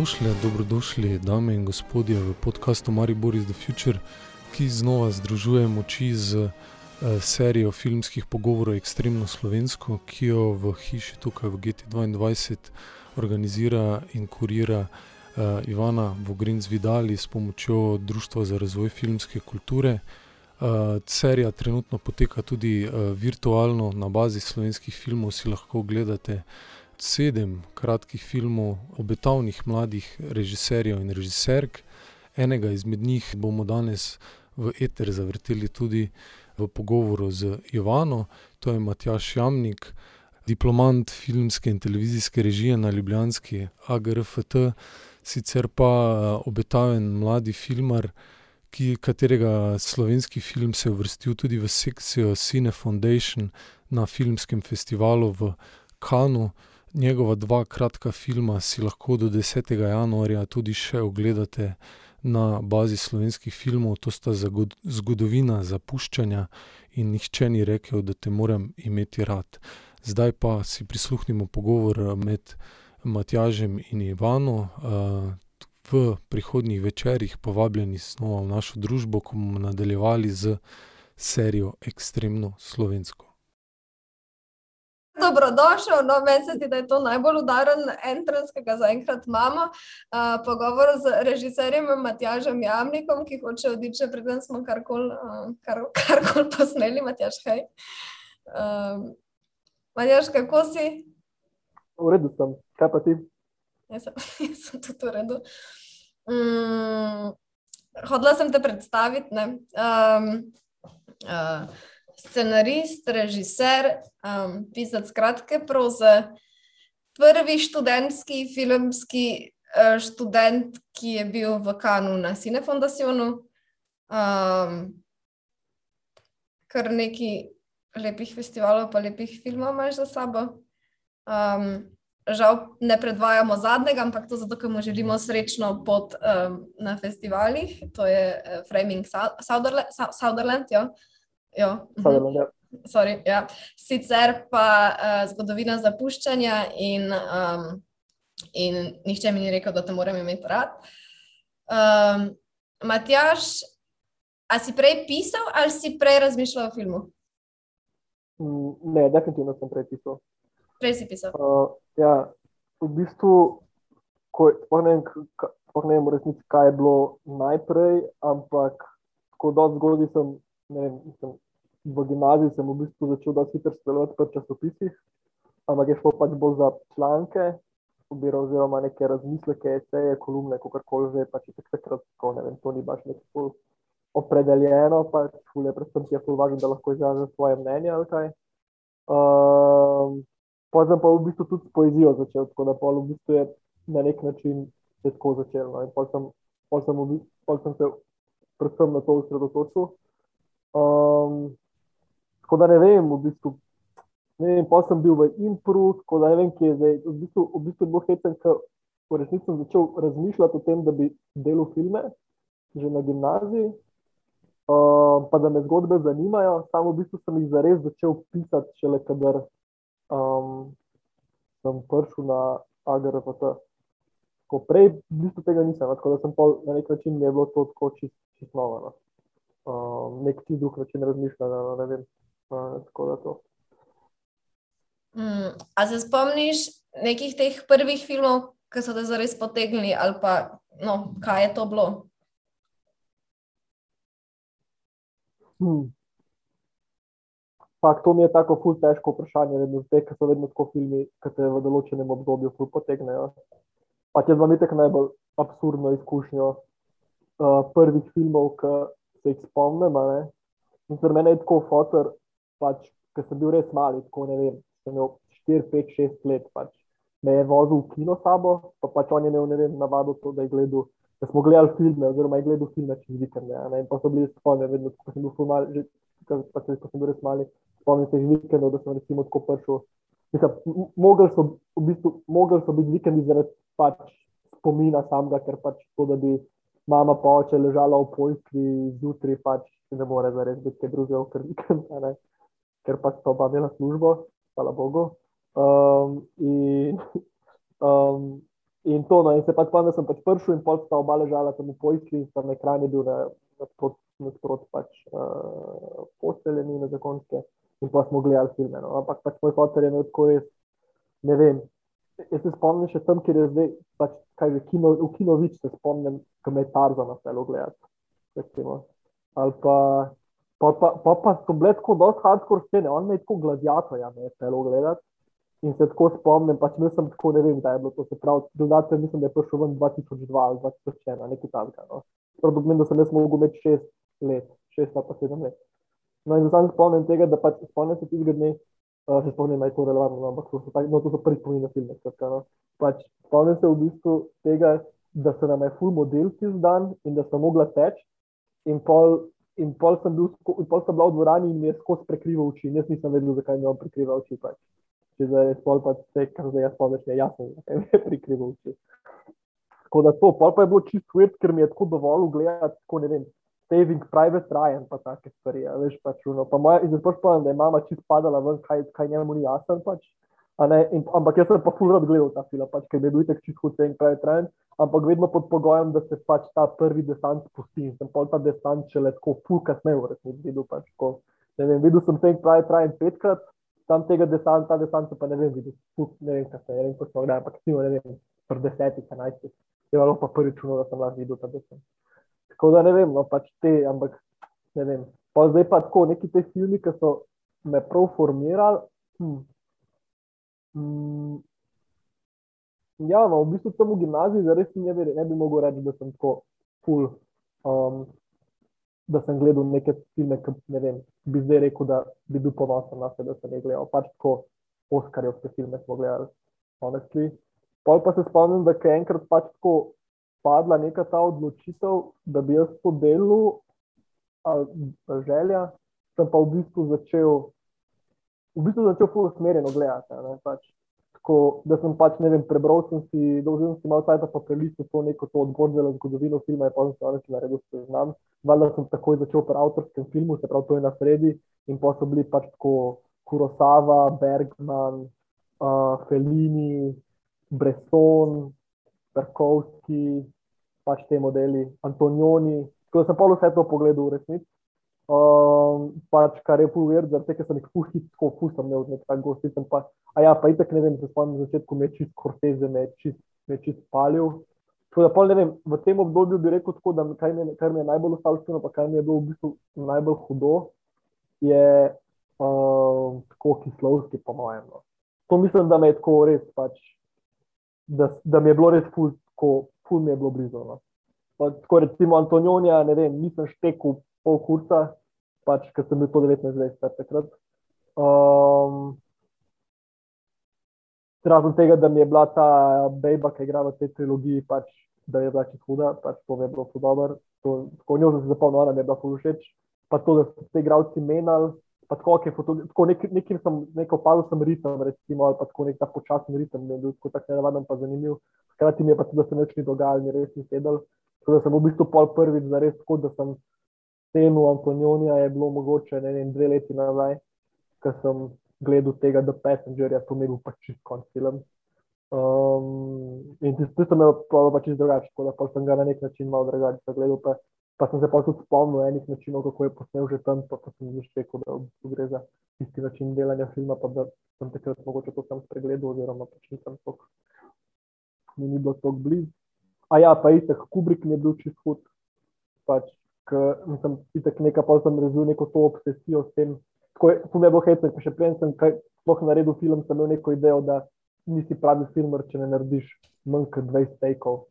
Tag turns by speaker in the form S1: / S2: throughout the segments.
S1: Dobrodošli, dobrodošli, dame in gospodje, v podkastu Maribor is the Future, ki znova združuje moči z uh, serijo filmskih pogovorov Extremno Slovensko, ki jo v hiši tukaj v GT2 organizira in kurira uh, Ivana Vogrin Zvidali s pomočjo Društva za razvoj filmske kulture. Uh, serija trenutno poteka tudi uh, virtualno na bazi slovenskih filmov, si lahko ogledate sedem kratkih filmov obetavnih mladih režiserjev in režiserk. Enega izmed njih bomo danes v eter zavrteli tudi v pogovoru z Ivano, to je Matjaš Jamnik, diplomant filmske in televizijske režije na Ljubljanski AGRFT, sicer pa obetaven mladi filmar, ki, katerega slovenski film se je uvrstil tudi v sekcijo Cine Foundation na filmskem festivalu v Kanu. Njegova dva kratka filma si lahko do 10. januarja tudi še ogledate na bazi slovenskih filmov, to sta zgodovina zapuščanja in nihče ni rekel, da te moram imeti rad. Zdaj pa si prisluhnimo pogovor med Matjažem in Ivano. V prihodnjih večerjih povabljeni smo v našo družbo, ko bomo nadaljevali z serijo Extremno Slovensko.
S2: Dobrodošel, no, meni se zdi, da je to najbolj udaren entrance, ki ga zaenkrat imamo. Uh, pogovor z režiserjem Matjažem Jamnikom, ki hoče oditi, preden smo karkoli uh, kar, kar posneli, Matjaž, hej. Uh, Matjaž, kako si?
S3: V redu sem, kaj pa ti?
S2: Jaz sem, jaz sem tudi v redu. Um, hodila sem te predstaviti. Um, uh, scenarist, režiser, um, pisec kratke proze, prvi študentski filmski uh, študent, ki je bil v Kanu na Cine Foundationu. Um, kar nekaj lepih festivalov, pa lepih filmov imaš za sabo. Um, žal ne predvajamo zadnjega, ampak to zato, ker mu želimo srečno pot um, na festivalih. To je uh, Framing Southern, Southern, ja. Jo.
S3: Sutherland, ja.
S2: Sorry, ja. Sicer pa uh, zgodovina zapuščanja, in, um, in nihče mi ni rekel, da te moram imeti rad. Um, Matjaš, a si prej pisal ali si prej razmišljal o filmu?
S3: Mm, ne, definitivno sem prej pisal.
S2: Prej si pisal.
S3: Uh, ja, v bistvu, ko, ne vem, ka, ne vem resnici, kaj je bilo najprej, ampak tako da zgodaj sem vem, sem, v gimnaziji sem v bistvu začel dosti hitro sodelovati pri časopisih, ampak je šlo pač bolj za članke, oziroma neke razmisleke, eseje, kolumne, kako koli že, pač je takrat tako, ne vem, to ni baš nekaj bolj opredeljeno, pač fulje, predvsem ti je ful važno, da lahko izražaš svoje mnenje ali kaj. Um, pa sem pa v bistvu tudi s poezijo začel, tako da pa v bistvu je na nek način se tako začelo. No? In pa sem, sem, sem se predvsem na to osredotočil. Um, tako da ne vem, v bistvu, ne vem, pa sem bil v Impru, tako da ne vem, kje je zdaj. V bistvu, v bistvu je bilo hecen, ker v resnici sem začel razmišljati o tem, da bi delal filme že na gimnaziji, um, pa da me zgodbe zanimajo. Samo v bistvu sem jih zares začel pisati, šele kadar um, sem prišel na AGRFT. Ko prej v bistvu tega nisem, tako da sem na nek način mi je bilo to tako čisto čist novo. No uh, nek ti drug način razmišljanja. Ne vem, uh, tako da to.
S2: Mm, a se spomniš nekih teh prvih filmov, ki so te zares potegnili, ali pa no, kaj je to bilo?
S3: Hmm. Pak, to mi je tako ful težko vprašanje, vedno zdaj, ker so vedno tako filmi, ki te v določenem obdobju ful potegnejo. Pa če vam je tako najbolj absurdno izkušnjo uh, prvih filmov, ki se jih spomnim. Za mene je tako fotor, pač, ker sem bil res mali, tako ne vem, sem imel 4, 5, 6 let. Pač. Me je vozil v kino sabo, pa pač on je imel vem, navado to, da je gledal. Da smo gledali filme, oziroma je gledal filme čez vikende. In pa so bili spomni, vedno, ko sem bil fumal, že ko sem bil res mali, spomnim se jih vikendov, da sem recimo tako prišel. Mislim, mogli so, v bistvu, mogli so biti vikendi zaradi pač spomina samega, ker pač to, da bi mama pa oče ležala v pojki, zjutraj pač ne more zares biti kaj drugega, ker, ker, ker pač to pa imela službo, hvala Bogu. Um, in, um, In to, no, in se pač spomnim, da sem pač prišel in pol sta oba ležala tam v pojski, tam na ekranu bil na, nasprot, nasprot pač uh, posteljeni na zakonske in pa smo gledali filme. No. Ampak pač moj fotor je imel tako res, ne vem. Jaz se spomnim še tam, kjer je zdaj, pač, kaj že kino, v kinovič se spomnim, ko me je Tarzan na celo gledati. Recimo. Ali pa, pa, pa, pa, pa so bile tako dosti hardcore scene, on me je tako gladiator, ja, me je celo gledati. In se tako spomnim, pač nisem tako, ne vem, da je bilo to. Se pravi, dodatno mislim, da je prišel ven 2002 ali 2001, nekaj takega. No. Prav pomeni, da sem jaz mogel imeti šest let, šest pa sedem let. No in sam spomnim tega, da pač spomnim se tistega dne, uh, se spomnim, da je to relevantno, no, ampak to so, tak, no, to so prvi spomini na filme. Skratka, no. pač, spomnim se v bistvu tega, da se nam je full model tisti dan in da sem mogla teči. In pol, in pol sem bil, in pol sem bila v dvorani in mi je skozi prekrival oči. In jaz nisem vedel, zakaj mi je on prekrival oči. Pač če zdaj je spol, pa vse, kar zdaj jaz spomnim, je jasno, da je prikrival oči. Tako da to, pol pa je bilo čisto svet, ker mi je tako dovolj gledati, tako ne vem, saving private Ryan, pa take stvari, ja, veš pač, no, pa moja, in zdaj pač spomnim, da je mama čisto padala ven, kaj, kaj njemu ni jasen pač. In, ampak jaz sem pa ful rad gledal ta film, pač, ker je bil tako čisto saving private Ryan, ampak vedno pod pogojem, da se pač ta prvi desant spusti in sem pol ta desant še le tako ful kasneje v resnici videl. Pač, ko, ne vem, videl sem saving private Ryan petkrat, tam tega desanta, ta desanta pa ne vem, videl, ne vem, kaj se je, ne vem, ko smo gledali, ampak snimo, ne vem, pred desetih, enajstih, je bilo pa prvi čuno, da sem lahko videl ta desant. Tako da ne vem, no pač te, ampak ne vem. Pa zdaj pa tako, neki te filmi, ki so me prav formirali. Hm. Hm. Ja, no, v bistvu sem v gimnaziji, zares ne, ne bi mogel reči, da sem tako full. Um, da sem gledal neke filme, ki ne vem, bi zdaj rekel, da bi bil ponosen na sebe, da sem jih gledal. Pač tako Oskarjevske filme smo gledali, honestly. Pol pa se spomnim, da je enkrat pač tako padla neka ta odločitev, da bi jaz to ali želja, sem pa v bistvu začel, v bistvu začel full usmerjeno gledati. Pač tako, da sem pač, ne vem, prebral sem si, dolžil sem malo časa, pa prelistil to neko to odbor za zgodovino filma, in pa sem se onesel naredil seznam. Valjda sem takoj začel pri avtorskem filmu, se pravi, to je na sredi, in pa so bili pač tako Kurosava, Bergman, uh, Fellini, Bresson, Perkovski, pač te modeli, Antonioni. Tako da sem pa vse to pogledal v resnici. Um, pač, kar je povedal, zaradi tega sem jih puhil, tako pustil, ne od nekega gosti. Pa, a ja, pa itek ne vem, se spomnim na začetku, me čist korteze, me čist, me čist palil. Tako da, pol, vem, v tem obdobju bi rekel tako, da kar mi, kar mi je najbolj ostalo, pa kar mi je bilo v bistvu najbolj hudo, je um, tako kislovski, po mojem. No. To mislim, da me je tako res, pač, da, da mi je bilo res ful, tako, ful mi je bilo blizu. No. Pa, tako recimo Antonija, ne vem, nisem štekel pol kursa, pač, ker sem bil po 19 let takrat. Um, Razen tega, da mi je bila ta bejba, ki je igrala v tej trilogiji, pač, da je bila čisto huda, pač to je bilo zelo dobro. Tako njo sem se zapomnil, da mi je bila zelo všeč. Pa to, da so se igravci menjali, pa tako, tako nek, nekim sem, neko opazil sem ritem, recimo, ali pa tako nek ta počasen ritem, da je bil tako tako nenavaden pa zanimiv. Hkrati mi je pa tudi, da se neč ni dogajalo, mi res ni sedel. Tako da sem v bistvu pol prvič zares tako, da sem scenu Antonija je bilo mogoče ne vem, dve leti nazaj, ko sem gledal tega The Passengerja, to je bil pač čist konc film. Um, in ti sem imel pač čist drugače, tako da pa sem ga na nek način malo drugače gledal. Pa, pa sem se pa tudi spomnil enih načinov, kako je posnel že tam, pa, pa sem že rekel, da v gre za isti način delanja filma, pa da sem takrat mogoče to sam spregledal, oziroma pač nisem tok, mi ni bilo tako blizu. A ja, pa istek, Kubrick mi je bil čist hud, pač nisem videl nekaj, pa sem razvil neko to obsesijo s tem. Tako je bilo hecno, ker še prej sem sploh naredil film, sem imel neko idejo, da nisi pravi filmer, če ne narediš manj kot 20 tekov.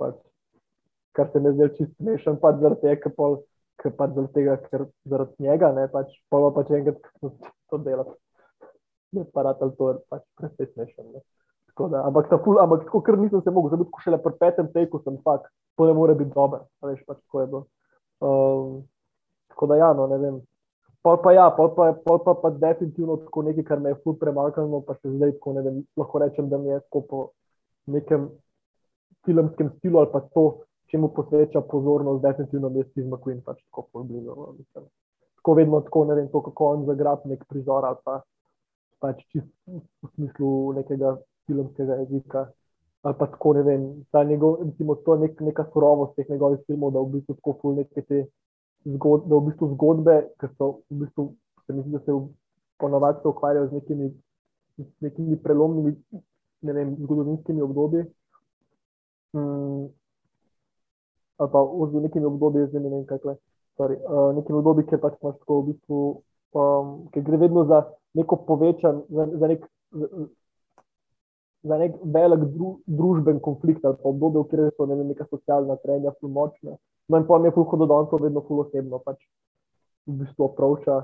S3: Pač, kar se mi zdaj čisto smešen, pač zaradi tega, pol, ker pač zaradi tega, ker zaradi njega, ne pač, pa pa pač enkrat, ko to delal. Ne, parat ali to je pač precej smešen. Ne. Da, ampak, ful, ampak tako, ker nisem se mogel, zato šele pri petem teku sem fakt, to ne more biti dobro. Veš pač, kako je bilo. Um, tako da, ja, no, ne vem. Pol pa, ja, pol pa, pol pa, pa definitivno tako nekaj, kar me je ful premaknilo, pa še zdaj tako ne vem. Lahko rečem, da mi je tako po nekem filmskem stilu ali pa to, če mu posveča pozornost, definitivno mi je Steve McQueen pač tako. No, tako vedno tako, ne vem, to, kako on zagrab nek prizor ali pa pač čist v smislu nekega filmskega jezika. ali pa tako ne vem, ta njegov, recimo, to nek, neka surovost teh njegovih filmov, da v bistvu tako ful neke te zgodbe, da v bistvu zgodbe, ki so v bistvu, se mi zdi, da se ponovadi ukvarjajo z nekimi, z nekimi prelomnimi, ne vem, zgodovinskimi obdobji. Hmm. Ali pa v nekimi obdobji, zdaj ne vem, kaj je. Sorry, uh, nekimi obdobji, ker pač imaš tako v bistvu, um, ker gre vedno za neko povečan, za, za nek za nek velik dru, družben konflikt ali obdobje, v katerem so ne vem, neka socialna trenja, zelo močna. No, in mi je fulho do danes to vedno fulho osebno, pač v bistvu opravča,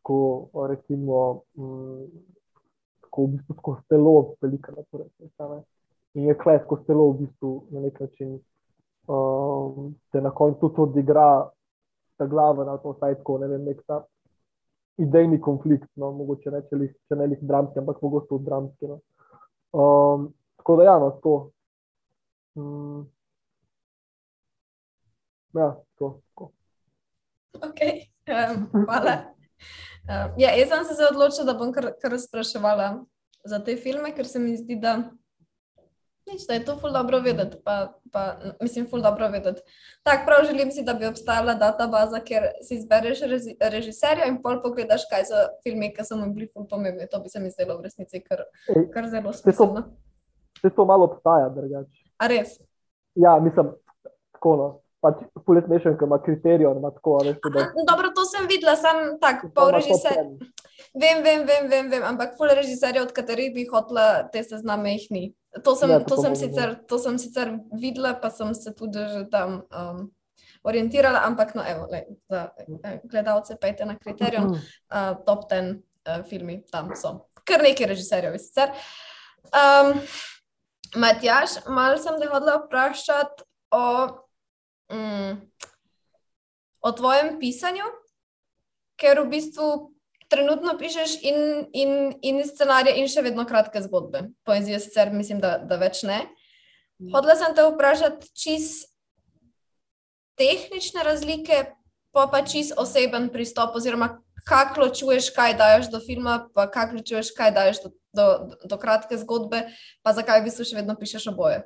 S3: tako recimo, mm, tako v bistvu skozi telo, velika naporečnost. In je kles skozi telo v bistvu na nek način, um, te na koncu tudi odigra ta glava na to, saj tako, ne vem, nek ta idejni konflikt, no, mogoče ne, če, li, če ne lih dramski, ampak tudi dramski. No. Um, tako da, ja, no, to. Um, ja, to. to.
S2: Okay. Um, hvala. Um, ja, jaz sem se odločila, da bom kar, kar spraševala za te filme, ker se mi zdi, da Nič, da je to ful dobro vedeti, pa, pa mislim, ful dobro vedeti. Tako prav želim si, da bi obstajala databaza, kjer si izbereš režiserja in pol pogledaš, kaj so filmi, ki so mi bili ful pomembni. To bi se mi zdelo v resnici kar, kar zelo smiselno.
S3: Vse to malo obstaja, drugače.
S2: A res?
S3: Ja, mislim, tako no. Pač Polet mešan, ki ima kriterijo.
S2: Dobro, to sem videla, sem tak, pol režiser. Vem, vem, vem, vem, vem, ampak ful režiserjev, od katerih bi hotla te sezname, jih ni. To sem, ne, to, sem sicer, to sem sicer videla, pa sem se tudi že tam um, orientirala, ampak no, evo, le, za eh, gledalce pejte na kriterijum, uh, top ten uh, filmi tam so. Kar nekaj režiserjev je sicer. Um, Matjaš, malo sem te hodila vprašati o, um, o tvojem pisanju, ker v bistvu trenutno pišeš in, in, in scenarije, in še vedno kratke zgodbe. Poezijo sicer mislim, da, da več ne. Mm. Hodla sem te vprašati čist tehnične razlike, pa pa čist oseben pristop, oziroma kako ločuješ, kaj daš do filma, pa kako ločuješ, kaj daš do, do, do kratke zgodbe, pa zakaj v bistvu še vedno pišeš oboje.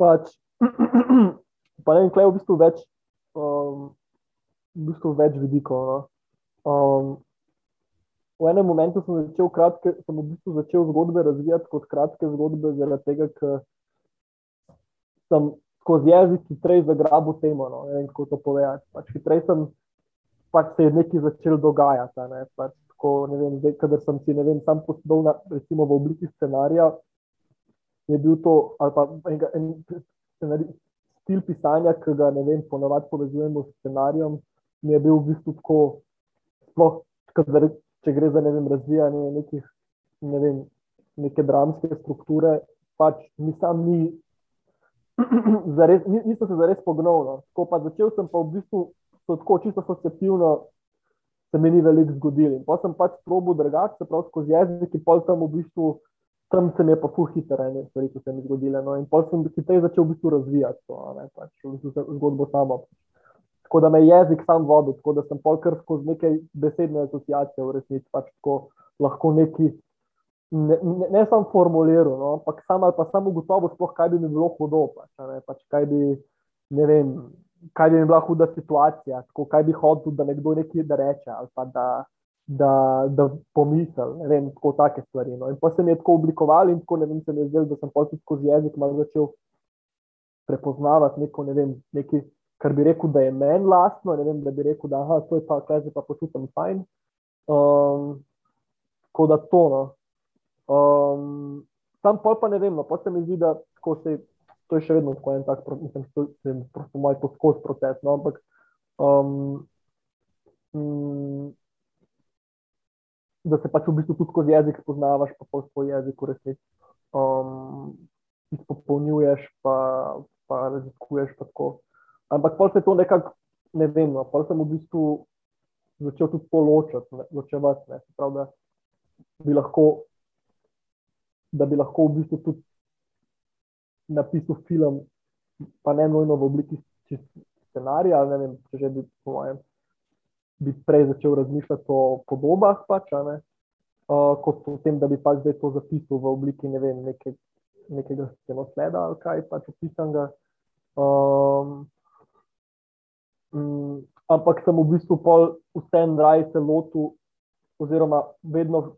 S3: Pač, pa ne vem, kaj je v bistvu več. Um, v bistvu več vidikov. No? Um, v enem momentu sem začel, kratke, sem v bistvu začel zgodbe razvijati kot kratke zgodbe, zaradi tega, ker sem skozi jezik hitreje zagrabil temo. No, ne vem, kako to povedati. Pač hitreje sem pač se je nekaj začel dogajati. Ne, pač, tako, ne vem, zdaj, kadar sem si vem, sam posedel na, recimo, v obliki scenarija, je bil to ali pa en, en scenarij, stil pisanja, ki ga ne vem, ponovadi povezujemo s scenarijem, mi je bil v bistvu tako sploh, kadar, če gre za ne vem, razvijanje nekih, ne vem, neke dramske strukture, pač nisem ni. Zares, nisem se zares pognil. No. Ko pa začel sem, pa v bistvu tako čisto asociativno, se mi ni veliko zgodilo. Pa sem pač probo drugače, se pravi skozi jezik, in pol tam v bistvu, tam se mi je pa fuh hitro, ne stvari, ki se mi zgodile. No. In pol sem hitreje začel v bistvu razvijati to, ne, pač, v bistvu zgodbo samo. Tako da me je jezik sam vodil, tako da sem polkar skozi neke besedne asociacije v resnici pač lahko neki, ne, ne, ne samo formuliral, no, ampak sam ali pa samo ugotovil, sploh kaj bi mi bilo hudo, pač, ne, pač kaj bi, ne vem, kaj bi mi bila huda situacija, tako kaj bi hodil, da nekdo nekaj da reče ali pa da, da, da pomisel, ne vem, tako take stvari. No. In pa se mi je tako oblikoval in tako ne vem, se mi je zdelo, da sem polkar skozi jezik malo začel prepoznavati neko, ne vem, neki kar bi rekel, da je meni lastno, ne vem, da bi rekel, da aha, to je pa, kaj se pa počutim fajn. Um, tako da to. No. Um, tam pol pa ne vem, no, pa se mi zdi, da se, to je še vedno tako en tak, mislim, to je moj poskos proces, no, ampak um, um, da se pač v bistvu tudi skozi jezik spoznavaš, pa pa svoj jezik v resnici um, izpopolnjuješ, pa, pa raziskuješ pa tako. Ampak pa se to nekako, ne vem, no, pa sem v bistvu začel tudi poločati, ločevati, ne, prav, da bi lahko, da bi lahko v bistvu tudi napisal film, pa ne nujno v obliki scenarija, ne vem, če že bi, po mojem, bi prej začel razmišljati o podobah, pač, ne, uh, kot o tem, da bi pač zdaj to zapisal v obliki, ne vem, neke nekega scenosleda ali kaj pač opisanega. Um, um, ampak sem v bistvu pol vse en raj se lotil, oziroma vedno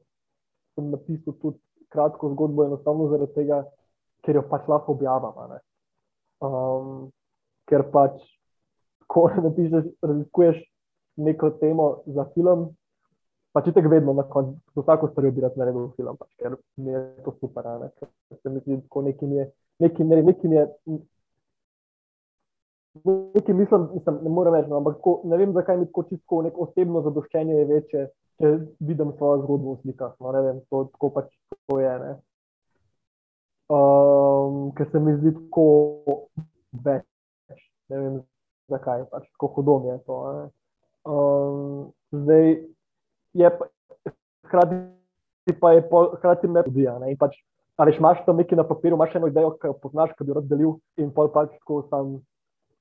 S3: sem napisal tudi kratko zgodbo, enostavno zaradi tega, ker jo pač lahko objavim. Um, ker pač, ko napišeš, raziskuješ neko temo za film, pač je tako vedno, na koncu, za vsako stvar bi rad naredil film, pač, ker mi je to super. Ne? Se mi zdi, da nekaj je, nekaj, ne, nekaj je. Nekaj mislim, mislim, ne morem reči, no, ampak ko, ne vem, zakaj mi tako čisto neko osebno zadoščenje je večje, če vidim svojo zgodbo v slikah. No, ne vem, to, tako pač to je. Um, ker se mi zdi tako več. Ne vem, zakaj, pač tako hodom je to. Um, zdaj, je pa, hkrati pa je pol, hkrati me tudi, ne, in pač, ali imaš tam nekaj na papirju, imaš eno idejo, ki jo poznaš, ki bi jo razdelil, in pol pač tako sam,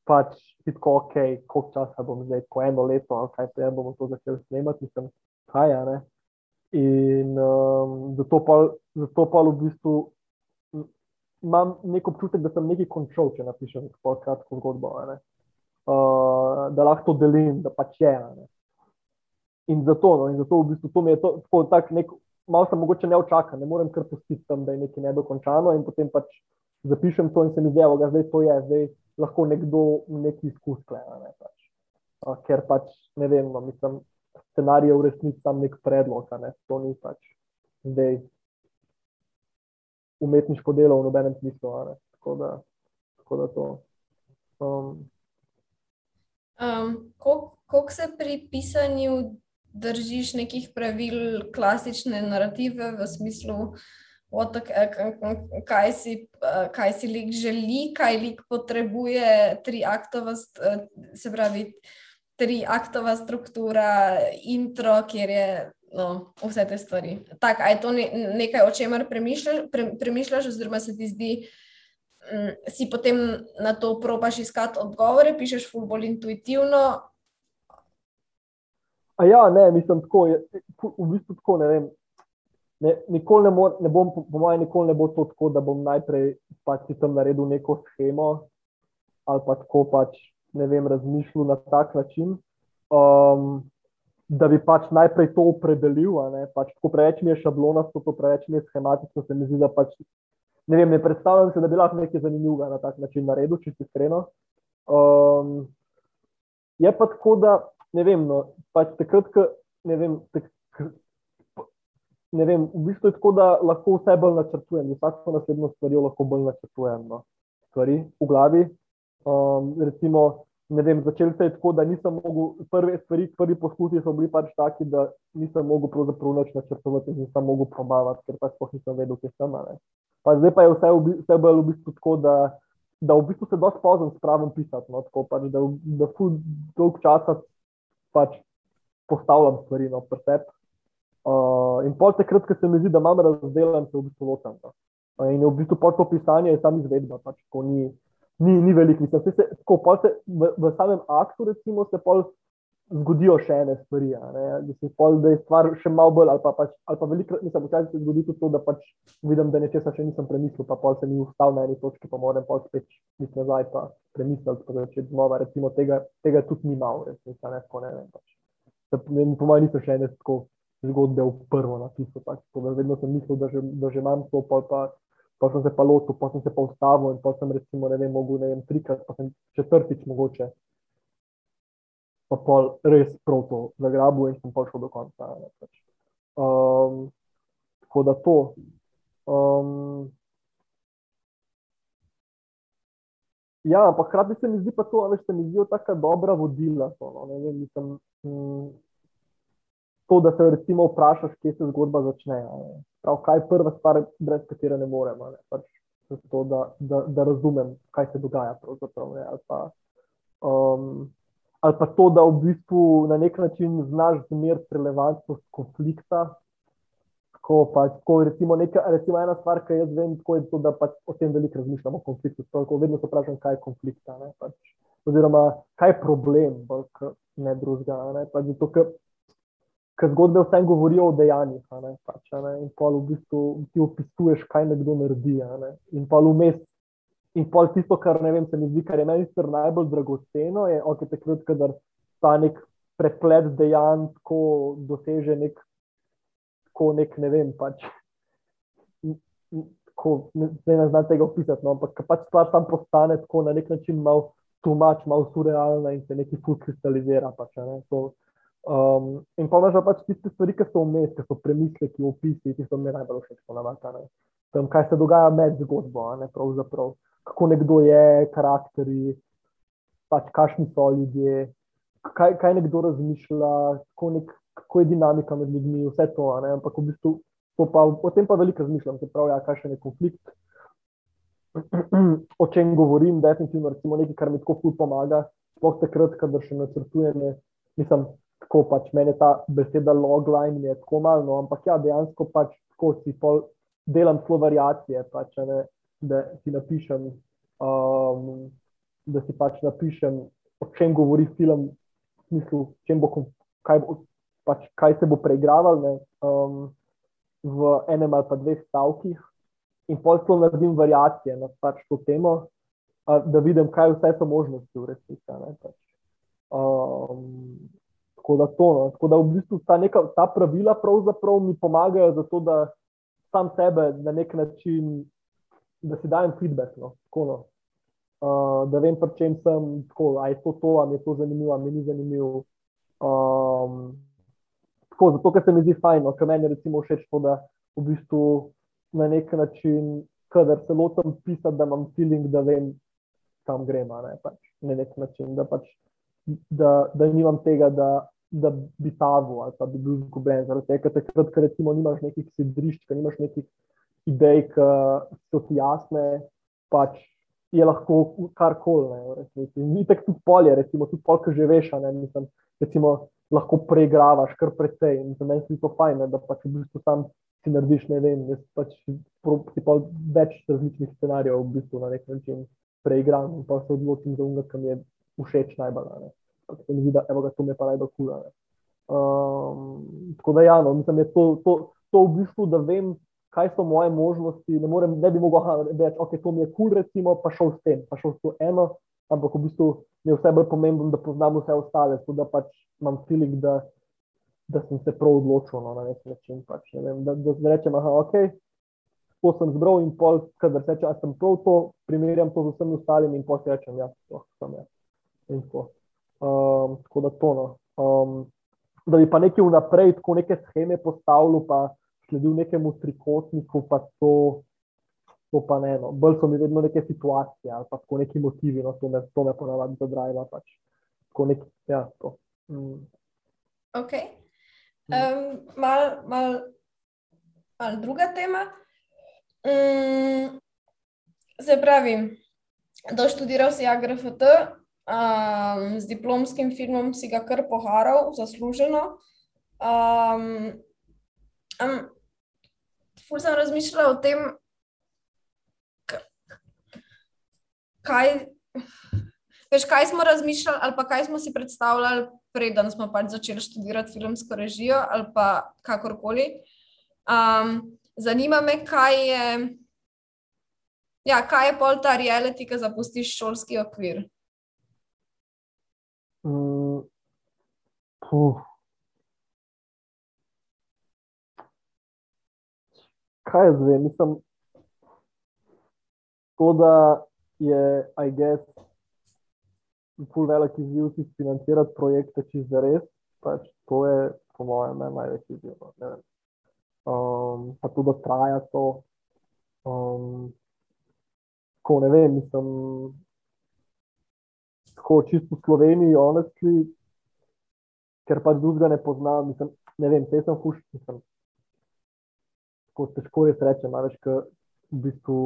S3: pač tako, ok, koliko časa bom zdaj, ko eno leto, ali kaj pa bomo to začeli snemati, mislim, kaj je, ne. In um, zato, pa, zato pa v bistvu imam nek občutek, da sem nekaj končal, če napišem tako kratko zgodbo, uh, da lahko to delim, da pač je. Ne. In zato, no, in zato v bistvu to mi je to, tako tak nek, malo sem mogoče ne očakan, ne morem kar pustiti tam, da je nekaj nedokončano in potem pač zapišem to in se mi zdi, da zdaj to je, zdaj lahko nekdo neki izkus klena. Ne, pač. uh, ker pač ne vem, no, mislim, scenarij je v resnici tam nek predlog, ne, to ni pač zdaj umetniško delo v nobenem smislu. Tako da, tako da to. Um,
S2: um, Kako se pri pisanju držiš nekih pravil klasične narative v smislu, otak, kaj, si, kaj si lik želi, kaj lik potrebuje, tri aktova, se pravi, tri aktova struktura, intro, kjer je no, vse te stvari. Tak, je to nekaj, o čemer premišljaš, pre, premišljaš oziroma se ti zdi, um, si potem na to probaš iskati odgovore, pišeš fulbol intuitivno,
S3: A ja, ne, mislim, tako. V bistvu tako ne vem. Ne, nikoli ne, mor, ne bom, po mojem, nikoli ne bo to tako, da bom najprej pač si tam naredil neko schemo ali pa tako pač, ne vem, razmišljal na tak način, um, da bi pač najprej to opredelil. Pač, tako preveč mi je šablonasto, to preveč mi je schematično, se mi zdi, da pač, ne vem, ne predstavljam se, da bi lahko nekaj zanimivega na tak način naredil, če si iskreno. Um, je pa tako, da ne vem, no, pač takrat, ko ne vem. Tak, Ne vem, v bistvu je tako, da lahko vse bolj načrtujem, vsako naslednjo stvar lahko bolj načrtujem. No. Stvari v glavi. Um, recimo, ne vem, začel se je tako, da nisem mogel, prve stvari, prvi poskusi so bili pač taki, da nisem mogel pravzaprav nič načrtovati nisem mogel probavati, ker pač sploh nisem vedel, kje sem. Pa zdaj pa je vse, vse bolj v bistvu tako, da, da v bistvu se dosti pozno spravim pisati, no, tako pač, da, da ful dolg časa pač postavljam stvari no, presep. Uh, in pol takrat, ko se mi zdi, da imam razdeljen, se v bistvu ločam. No. Uh, in v bistvu pol to pisanje je sam izvedba, pač, ko ni, ni, ni velik. Mislim, se, se, tako, se, v, v samem aktu, recimo, se pol zgodijo še ene stvari. Da, pol, da je stvar še malo bolj, ali pa, pač, ali pa veliko, mislim, včasih se zgodi tudi to, da pač vidim, da nečesa še nisem premislil, pa pol se mi ustal na eni točki, pa moram pol spet iti nazaj, pa premisliti, pa začeti znova. Recimo, tega, tega tudi ni malo, resnica, ne, ne vem. Pač. Po mojem, niso še ene tako zgodbe v prvo napisal. Pač. Vedno sem mislil, da že, da že imam to, pa, pa, pa sem se pa lotil, pa sem se pa ustavil in pa sem recimo, ne vem, mogel, ne vem, trikrat, pa sem četrtič mogoče pa pol res proto zagrabil in sem prišel do konca. Pač. Um, tako da to. Um, ja, ampak hkrati se mi zdi pa to, da se mi zdijo tako dobra vodila. To, no, vem, mislim, hm, to, da se recimo vprašaš, kje se zgodba začne. Prav, kaj je prva stvar, brez katere ne morem. Ne, pač, to, da, da, da razumem, kaj se dogaja. Ne, ali pa, um, ali pa to, da v bistvu na nek način znaš zmeriti relevantnost konflikta. Tako, pa, tako, recimo, neka, recimo ena stvar, ki jaz vem, je to, da pač o tem veliko razmišljam o konfliktu. Tako, vedno se vprašam, kaj je konflikt. Pač, oziroma, kaj je problem, bolj, ne drugega. Pač, zato, ker ker zgodbe vsem govorijo o dejanjih. Ne, pač, ne, in pa v bistvu ti opisuješ, kaj nekdo naredi. Ne, in pa vmes. In pol tisto, kar ne vem, se mi zdi, kar je meni najbolj dragoceno, je, ok, takrat, kadar ta nek preplet dejanj tako doseže nek, tako nek, ne vem, pač. Ko, ne, ne znam tega opisati, no, ampak pač stvar tam postane tako na nek način malo tumač, malo surrealna in se nekaj fuk kristalizira. Pač, ne, to, Um, in pa imaš pač tiste stvari, ki so vmes, ki so premisleki, opisi, ki so mi najbolj všeč, ponavadi. Tam, kaj se dogaja med zgodbo, ne, kako nekdo je, karakteri, pač kakšni so ljudje, kaj, kaj nekdo razmišlja, kako, nek, kako je dinamika med ljudmi, vse to. Ne, ampak v bistvu pa, o tem pa veliko razmišljam, se pravi, ja, kakšen je konflikt. O čem govorim, definitivno, recimo nekaj, kar mi tako ful pomaga, sploh takrat, kadar še načrtujem, mislim, tako pač meni ta beseda logline je tako malo, no, ampak ja, dejansko pač tako si pol, delam slo variacije, pač, ne, da si napišem, um, da si pač napišem, o čem govori film, v smislu, bo, kaj, bo, pač, kaj se bo preigraval ne, um, v enem ali pa dveh stavkih. In pol to naredim variacije na pač to temo, da vidim, kaj vse so možnosti v resnici. Pač. Um, Tako da, to, no. Tako da v bistvu ta, neka, ta pravila mi pomagajo, zato, da sam sebe na nek način, da si dajem feedback. No. Tako, no. uh, da vem, pri čem sem, tako, je to to, ali je to zanimivo, ali ni zanimivo. Um, tako, zato, ker se mi zdi fajn, no, ker meni je všeč to, da v bistvu na nek način, kadar se lotim pisati, da imam feeling, da vem, kam gremo. Ne, pač, na nek način, da pač. Da, da nimam tega, da da bi tavo ali pa bi bil izgubljen. Zaradi tega, takrat, ker recimo nimaš nekih sedrišč, ker nimaš nekih idej, ki so ti jasne, pač je lahko karkoli. Ni tako tudi polje, recimo tudi polk že veš, ne mislim, recimo lahko preigravaš kar precej in za meni je to fajn, da pač v bistvu sam si narediš, ne vem, jaz pač si pa več različnih scenarijev v bistvu na nek način preigram in pa se odločim za unga, ki mi je všeč najbolj. Ne ampak se mi zdi, da evo, ga, to me pa najbolj kula. Um, tako da, ja, no, mislim, je to, to, to v bistvu, da vem, kaj so moje možnosti. Ne, morem, ne bi mogel reči, da okay, to mi je kul, cool, recimo, pa šel s tem, pa šel s to eno, ampak v bistvu mi je vse bolj pomembno, da poznam vse ostale, tako da pač imam filik, da, da sem se prav odločil no, na nek način. Pač, ne vem, da, da, rečem, da okay, to sem zbral in pol, kadar se reče, da sem prav to, primerjam to z vsemi ostalimi in pol se rečem, ja, to sem jaz. In tako. Um, tako da to. No. Um, da bi pa nekaj vnaprej, tako neke scheme postavil, pa sledil nekemu trikotniku, pa to, to pa ne. No. Bolj so mi vedno neke situacije ali pa tako neki motivi, no. to me, to me ponavadi zadrajva. Pač. Nek, ja, mm.
S2: Ok. Um, mal, mal, mal druga tema. Um, se pravi, da študiral si AGRFT, um, z diplomskim filmom si ga kar poharal, zasluženo. Um, um, ful sem razmišljala o tem, kaj, veš, kaj smo razmišljali, ali pa kaj smo si predstavljali, preden smo pač začeli študirati filmsko režijo, ali pa kakorkoli. Um, zanima me, kaj je. Ja, kaj je pol ta reality, ki zapustiš šolski okvir?
S3: Mm, Kaj zdaj? Mislim, to, da je, I guess, pol velik izziv si financirati projekte čez res, pač to je, po mojem, največji izziv. No, um, pa tudi, traja to. Um, ko ne vem, mislim, tako čisto v Sloveniji, honestly, ker pa drugega ne poznam. Mislim, ne vem, te sem fuš, mislim. Tako težko res rečem, več, ker v bistvu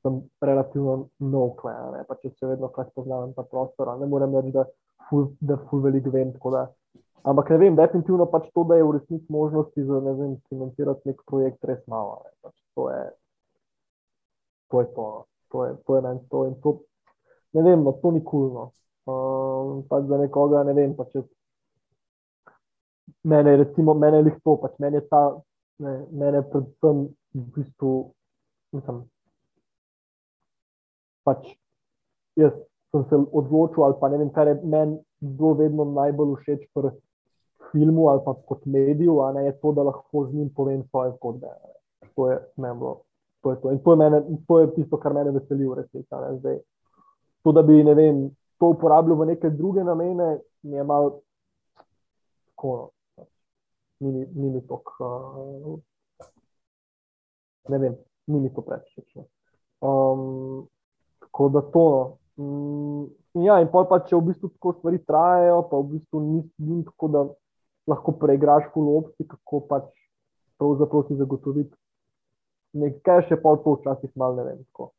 S3: sem relativno nov klan, pa če se vedno kaj poznam ta prostor, ne morem reči, da ful, da ful veliko vem. Da, ampak ne vem, definitivno pač to, da je v resnici možnosti za ne vem, financirati nek projekt, res malo. Ne, pač to je to. Je to. To je, to je meni to in to ne vem, no, to ni kulno. Uh, pač za nekoga ne vem. Pa če, mene, recimo, mene je to, pač mene je ta, ne, mene predvsem v bistvu, mislim, pač jaz sem se odločil, ali pa ne vem, kaj je meni bilo vedno najbolj všeč pri filmu ali pa kot mediju, a ne je to, da lahko z njim povem svoje zgodbe. To je meni to. Je to. In to je, mene, to je tisto, kar me veseli v resnici. To, da bi vem, to uporabljal v neke druge namene, mi je malo tako. No. Ni, ni mi to, uh, ne vem, ni mi to preveč. No. Um, tako da to. No. Mm, ja, in pa če v bistvu tako stvari trajajo, pa v bistvu ni tako, da lahko preigraš kulopci, kako pač pravzaprav si zagotoviti. Nekaj še pa to včasih malo ne vem, tako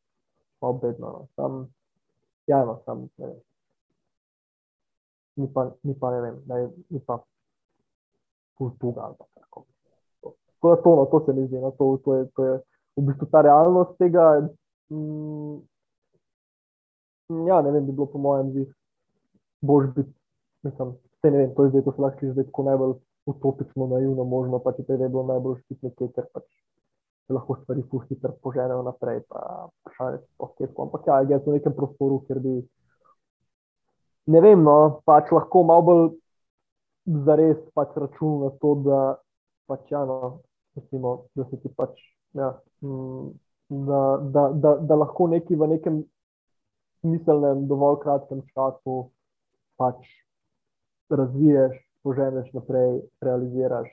S3: obedno. No. Sam, ja, no, sam ne vem. Ni pa, ni pa ne vem, da je ni pa kultura ali tako. To, to, no, to se mi zdi, no, to, to, je, to je v bistvu ta realnost tega. Mm, ja, ne vem, bi bilo po mojem zdi boš biti, mislim, vse ne vem, to je zdaj, to se lahko zdaj tako najbolj utopično, naivno možno, pa če te je bilo najbolj ščit nekaj, ker pač lahko stvari pusti, ker poženejo naprej, pa se pohketko. Ampak ja, jaz v nekem prostoru, kjer bi, ne vem, no, pač lahko malo bolj zares pač račun na to, da pač ja, no, recimo, da se ti pač, ja, da, da, da, da lahko neki v nekem smiselnem, dovolj kratkem času pač razviješ, poženeš naprej, realiziraš,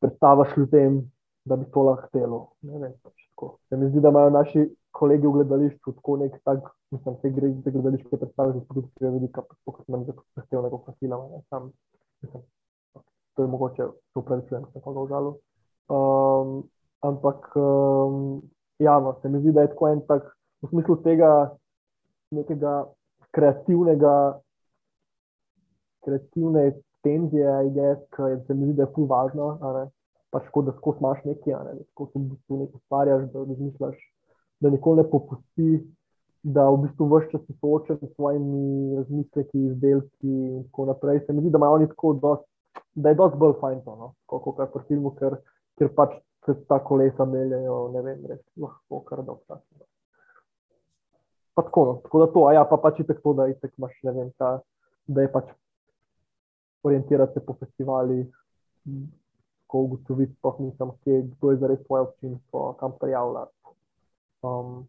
S3: predstaviš ljudem, da bi to lahko delo. Pač Se mi zdi, da imajo naši kolegi v gledališču tako nek tak, mislim, te gre za gledališče predstave, za produkcijo velika, kot nam zahtevnega profila. Sam, mislim, to je mogoče, to upravičujem, se koga užalu. Um, ampak, um, javno, se mi zdi, da je tako en tak v smislu tega nekega kreativnega, kreativne tenzije, ki se mi zdi, da je tu važno. Pač kot da skozi imaš nekaj, ne? ko se v bistvu nekaj ustvarjaš, da razmišljaš, da nikoli ne popusti, da v bistvu vse čas soočaš s svojimi razmisleki, izdelki in tako naprej. Se mi zdi, da dost, da je dosti bolj fajn to, no? kot kar po filmu, ker, ker pač se ta kolesa meljajo, ne vem, res lahko kar dolgo. Pa tako, no. tako da to, a ja, pa pač je tako, da itek imaš, ne vem, ta, da je pač orientirati se po festivalih, ko ugotoviti, pa nisem, kje, kdo je zares tvoje občinstvo, kam prijavljati. Um,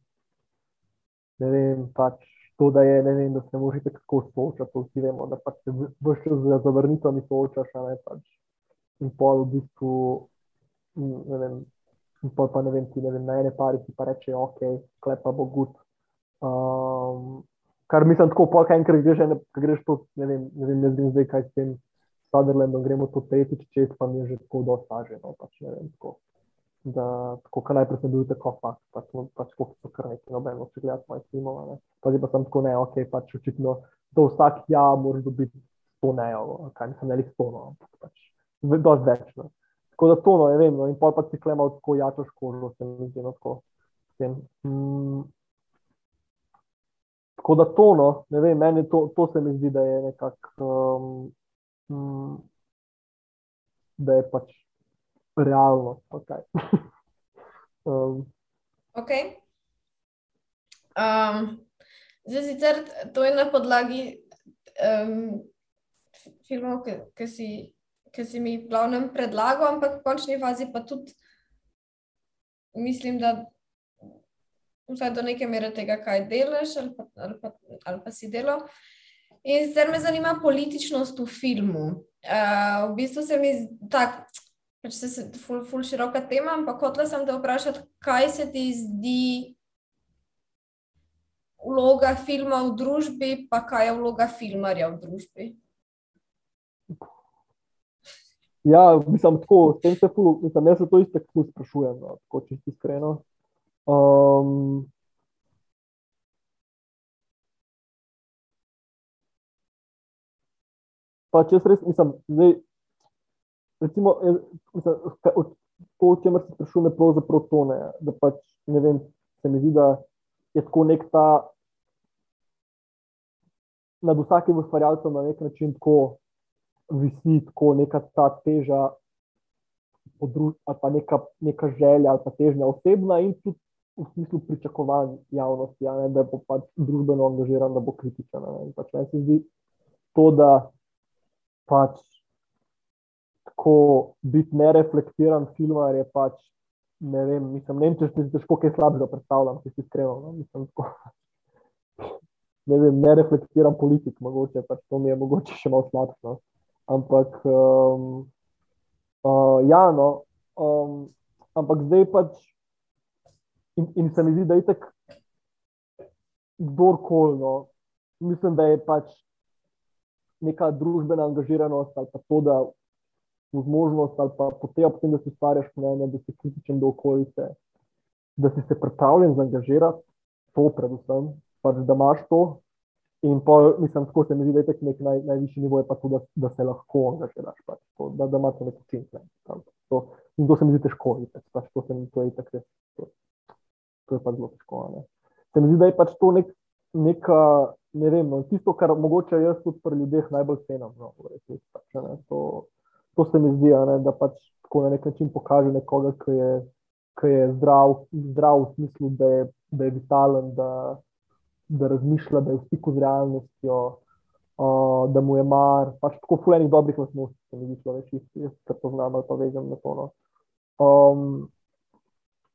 S3: ne vem, pač to, da je, ne vem, da se možete tako soočati, to vsi vemo, da pač se čas z zavrnitvami soočaš, a ne pač. In pol v bistvu, ne vem, in pol pa ne vem, ti ne vem, na ene pari ti pa reče, ok, klepa bo gut. Um, kar mislim, tako pa enkrat greš, ne greš to, ne vem, ne vem, ne vem zdaj, kaj s tem Sutherlandom, gremo to tretjič, čez pa mi je že tako dosaženo. No, pač, vem, tako. Da, tako kar najprej sem bil tako fakt, pač, pač kako so kar neki nobeno, če gledam moje filmove. Pa zdaj pa sem tako ne, ok, pač očitno, to vsak ja, moraš dobiti to ne, kaj mislim, ne li stono, ampak pač, dosti več. No. Tako da to, no, ne vem, no, in pol pa si klemal tako jačo škožo, se mi zdi, no, tako. Mm, Tako da to, no, ne vem, meni to, to se mi zdi, da je nekako, um, um, da je pač realno. Okay. um.
S2: ok. Um, zdaj, sicer to je na podlagi um, filmov, ki si, si mi v glavnem predlagal, ampak v končni fazi pa tudi mislim, da vsaj do neke mere tega, kaj delaš ali pa, ali pa, ali pa si delal. In zdaj me zanima političnost v filmu. Uh, v bistvu se mi tako, pač se je ful, ful široka tema, ampak hotela sem te vprašati, kaj se ti zdi vloga filma v družbi, pa kaj je vloga filmarja v družbi.
S3: Ja, mislim, tako, s tem se ful, mislim, jaz se to isto sprašujem, no, tako čisto iskreno. Um, pa če res mislim, da recimo, mislim, to, o čemer se sprašuje, je pravzaprav to, ne, da pač ne vem, se mi zdi, da je tako nek ta nad vsakim ustvarjalcem na nek način tako visi tako neka ta teža, ali pa neka, neka želja ali pa težnja osebna in tudi v smislu pričakovanj javnosti, ne, da bo pač družbeno angažiran, da bo kritičen. Pač meni se zdi to, da pač tako biti nereflektiran filmar je pač. Ne vem, mislim, ne vem, če si težko kaj slabega predstavljam, če si iskren. No? Mislim, tako, ne vem, ne reflektiram politik, mogoče pač to mi je mogoče še malo slabše. No? Ampak, um, uh, ja, no, um, ampak zdaj pač In, in se mi zdi, da je tako kdorkoli. No, mislim, da je pač neka družbena angažiranost ali pa to, da možnost ali pa potem, da si ustvarjaš mnenje, da si kritičen do okolice, da si se pripravljen zaangažirati, to predvsem, pač, da imaš to. In pa, mislim, tako se mi zdi, da je nek naj, najvišji nivo, pa to, da, da se lahko angažiraš, pač, to, da, da imaš neko učinek. In to se mi zdi težko, pač, to se mi zdi tako to je pa zelo težko. Ne. Se mi zdi, da je pač to nek, neka, ne vem, no, tisto, kar mogoče jaz tudi pri ljudeh najbolj cenim. No, pač, to, to se mi zdi, ne, da pač tako na nek način pokaže nekoga, ki je, ki je zdrav, zdrav v smislu, da je, da je vitalen, da, da razmišlja, da je v stiku z realnostjo. Uh, da mu je mar, pač tako fulejnih dobrih lastnosti, se mi zdi, človek, ki jih poznam ali pa vežem na to. No. Um,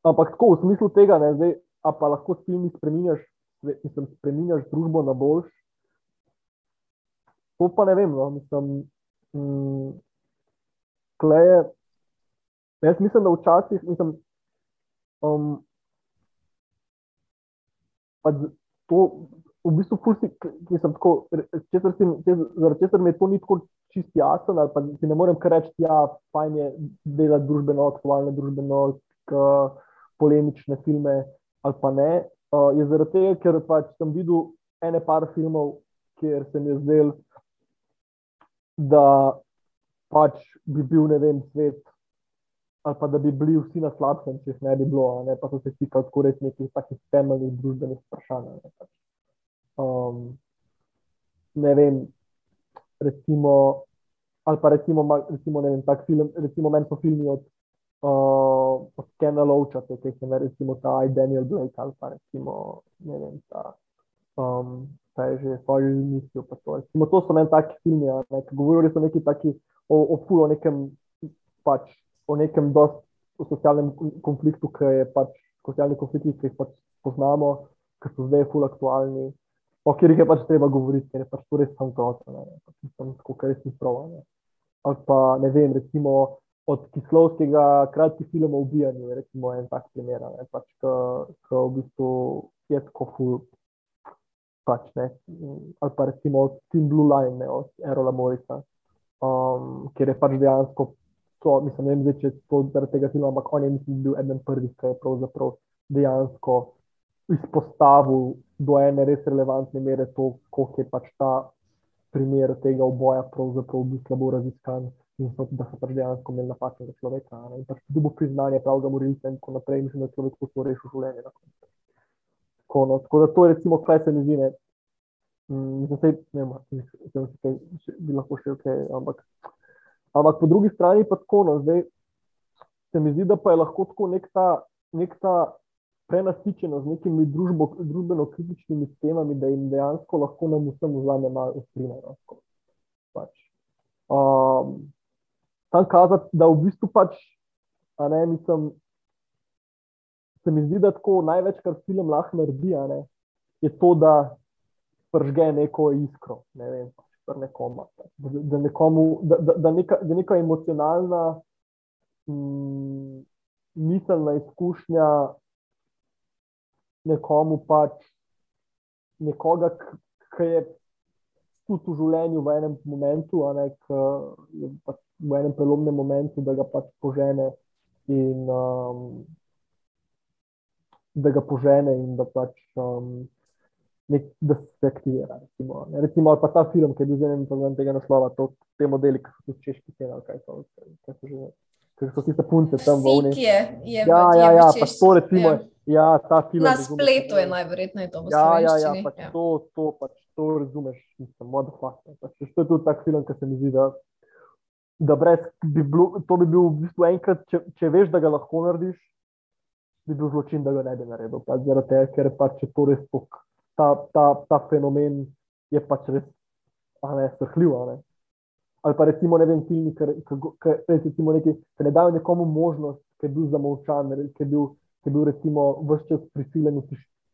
S3: Ampak tako v smislu tega, ne, zdaj, pa lahko s filmi spremenjaš, mislim, spremenjaš družbo na boljš. To pa ne vem. No, mislim, mm, kleje, jaz mislim, da včasih, mislim, um, to v bistvu fulsi, mislim, tako, česar si, zaradi česar mi to ni tako čist jasen, ali pa ti ne morem kar reči, ja, fajn je delati družbeno, aktualno družbeno, polemične filme ali pa ne. Uh, je zaradi tega, ker pač sem videl ene par filmov, kjer se mi je zdel, da pač bi bil ne vem svet. Ali pa da bi bili vsi na slabšem, če jih ne bi bilo, ne? pa so se stikali tako res nekih takih temeljnih družbenih vprašanj. Ne, pač. um, ne vem, recimo, ali pa recimo, recimo ne vem, tak film, recimo meni so filmi od uh, Kena Loacha, ki se ne recimo ta Daniel Blake ali pa recimo ne vem, ta, um, ta je že svojo mislijo. To. Recimo, to so meni taki filmi, ne, ki govorijo o neki taki, o, o ful, o nekem pač, o nekem dost o socialnem konfliktu, ki je pač socialni konflikt, ki jih pač poznamo, ki so zdaj ful aktualni. O katerih je pač treba govoriti, ker je pač to res samo to, da pač tako, kar res ni prav. Ali pa ne vem, recimo, od kislovskega kratkega filma Ubijanje, recimo en tak primer, ne, pač, ki v bistvu je tako ful. Pač, ne, ali pa recimo od Team Blue Line, ne, od Erola Morisa, um, kjer je pač dejansko, to, mislim, ne vem, zdaj, če je to zaradi tega filma, ampak on je mislim, bil eden prvih, ki je pravzaprav dejansko izpostavil do ene res relevantne mere to, koliko je pač ta primer tega oboja pravzaprav bil slabo raziskan in so, da so pač dejansko imeli napačnega človeka. Ne? In pač bo priznanje pravega morilca in tako naprej, mislim, da je človek lahko rešil življenje. Tako, no. tako da to je recimo, kaj se mi zdi. Ne? Mm, mislim, sej, ne vem, če bi lahko še kaj, ampak, ampak po drugi strani pa tako, no, zdaj se mi zdi, da pa je lahko tako nek ta, nek ta prenasičenost z nekimi družbo, družbeno kritičnimi temami, da jim dejansko lahko nam vsem vzame malo ustrinajo. Pač. Um, tam kazati, da v bistvu pač, ne, mislim, se mi zdi, da tako največ, kar film lahko naredi, ne, je to, da pržge neko iskro, ne vem, pač nekoma, da, da, nekomu, da, da, da, neka, da neka emocionalna, mm, miselna izkušnja nekomu pač nekoga, ki je tudi v življenju v enem momentu, ne, je pač v enem prelomnem momentu, da ga pač požene in um, da ga požene in da pač um, nek, da se aktivira. Recimo, recimo pa ta film, ki je bil zelo zelo tega naslova, to, te modeli, ki so tudi češki scena, kaj so, kaj so že. Ker so tiste punce tam v.
S2: Je, je,
S3: ja, ja, ja, pa to recimo, ja. Ja.
S2: Na spletu je najverjetneje to
S3: ja, ja, ja, pač ja. to, to, pač to razumeš, mislim, mod fakt. Pač, to je tudi tak film, ki se mi zdi, da da brez, bi bilo, to bi bil v bistvu enkrat, če, če veš, da ga lahko narediš, bi bil zločin, da ga ne bi naredil. Pač zaradi tega, ker pač je to res tok, ta, ta, ta fenomen je pač res ne, srhljiv. Ne. Ali pa recimo ne vem, filmi, ki ne dajo nekomu možnost, ki je bil zamolčan, ki je bil, ki je bil recimo vse čas prisiljen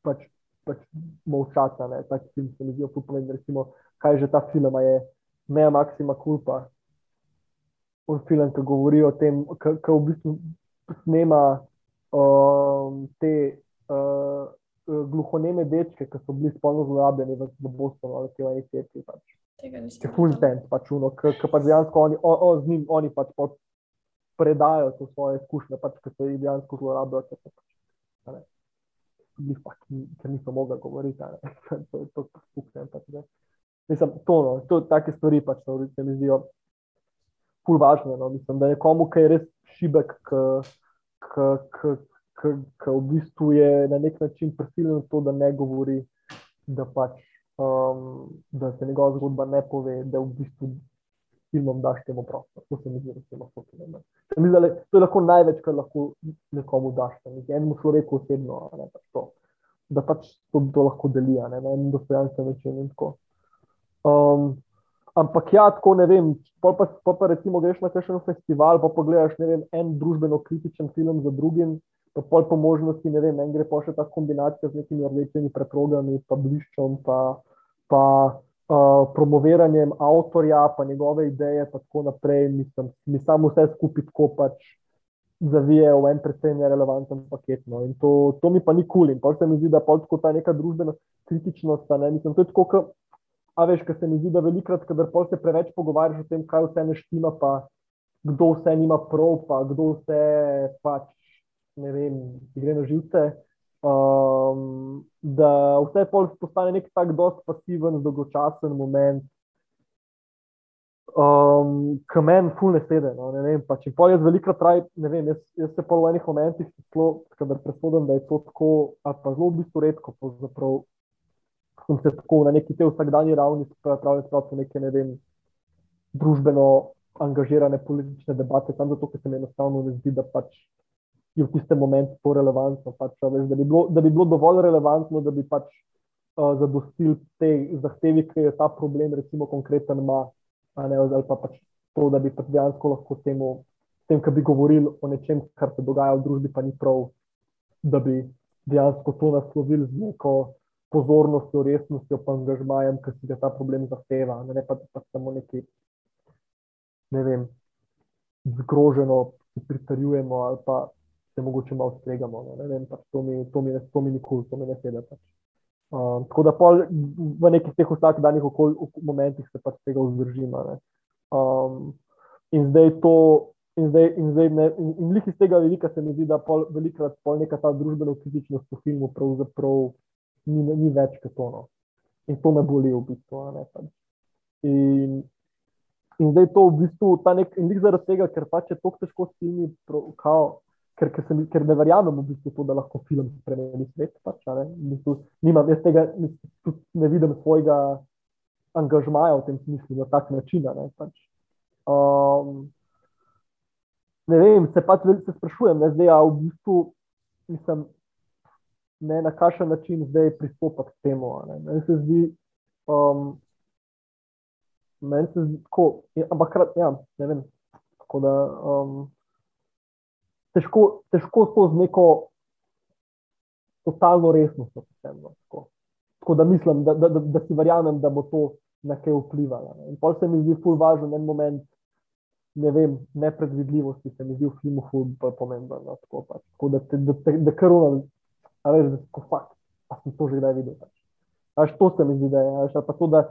S3: pač, pač molčati. Tak film se mi zdi opomemben, recimo, kaj že ta film je, Mea Maxima Culpa. On film, ki govori o tem, kako v bistvu snema um, te uh, gluhoneme dečke, ki so bili spolno zlorabljeni v, v Bostonu ali kje v neki cerkvi. Pač. Če full tent, pač uno, ki pa dejansko oni, o, o, z njim oni pač predajo to svoje izkušnje, pač, ki so jih dejansko zlorabljali. Pač, ker niso mogli govoriti, da je to tako skupaj. Pač, Mislim, to, no, to, take stvari pač so, se mi zdijo ful važne. No. Mislim, da je komu, ki je res šibek, ki v bistvu je na nek način prisiljen to, da ne govori, da, pač, um, da se njegova zgodba ne pove, da v bistvu filmom daš temu prostor. To se mi zdi, da se lahko pomeni. To je lahko največ, kar lahko nekomu daš. Enemu človeku osebno, ne, pač to, da pač to, to lahko deli na en dostojanstven način. Um, ampak ja, tako ne vem. Pa, pa, pa, pa recimo greš na kakšen festival, pa pogledaš vem, en družbeno kritičen film za drugim, pa pol po možnosti, ne vem, en gre pa še ta kombinacija z nekimi rdečimi preprogami, pa bliščom, pa, pa uh, promoviranjem avtorja, pa njegove ideje, pa tako naprej. Mislim, mi samo vse skupaj tako pač zavije v en predvsej nerelevanten paket. No. In to, to mi pa ni kul. Cool. In pa se mi zdi, da pa tako ta neka družbena kritičnost, ne, mislim, to je tako, kot A veš, kaj se mi zdi, da velikrat, kadar se preveč pogovarjaš o tem, kaj vse ne štima, pa kdo vse nima prav, pa kdo vse pač, ne vem, gre na živce. Um, da vse pol postane nek tak dost pasiven, dolgočasen moment, um, ki meni ful ne sede. No, ne vem, pač, pol jaz velikrat traj, ne vem, jaz, jaz se pol v enih momentih, kadar presodim, da je to tako, ali pa zelo v bistvu redko, pravzaprav sem se tako na neki te vsakdanji ravni spravil v neke ne vem, družbeno angažirane politične debate, samo zato, ker se mi enostavno ne zdi, da pač je v tistem momentu to relevantno. Pač, veš, da, bi bilo, da bi bilo dovolj relevantno, da bi pač uh, zadostil te zahtevi, ki je ta problem, recimo, konkreten ima, ne, ali pa pač to, da bi pač dejansko lahko temu, tem, kar bi govorili o nečem, kar se dogaja v družbi, pa ni prav, da bi dejansko to naslovili z neko pozornostjo, resnostjo, pa angažmajem, ki si ga ta problem zahteva. Ne, ne pa, pa samo neki, ne vem, zgroženo pritarjujemo ali pa se mogoče malo stregamo. No, ne vem, pač to mi, to mi, to mi ni kul, cool, to mi ne sedi. Pač. Um, tako da pol, v nekih teh vsakdanjih momentih se pač tega vzdržimo. Um, in zdaj to. In, zdaj, in, zdaj ne, in, in iz tega vidika se mi zdi, da pol, velikrat pol neka ta družbena kritičnost v filmu pravzaprav ni, ni več kot ono. In to me boli v bistvu. Ne, in, in zdaj to v bistvu ta nek in zaradi tega, ker pač je to težko s filmi, kao, ker, ker, mi, ker ne verjamem v bistvu to, da lahko film spremeni svet. Pač, ne, bistvu, nimam, jaz tega ne, vidim svojega angažmaja v tem smislu na tak način. Ne, pač. um, ne vem, se pač se sprašujem, ne, zdaj, a v bistvu mislim ne, na kakšen način zdaj pristopiti k temu. Meni se zdi, um, meni se zdi tako, ampak ja, ne vem. Da, um, težko, težko to z neko totalno resnostjo. No, tako. tako da mislim, da, da, da, da si verjamem, da bo to na kaj vplivalo. In pol se mi zdi ful važen en moment. Ne vem, nepredvidljivosti se mi zdi v filmu ful pomembno. No, tako, pač. tako da, da, da, da kar ono a veš, da ko fakt, pa sem to že kdaj videl. Až to se mi zdi, da je, až, pa to, da,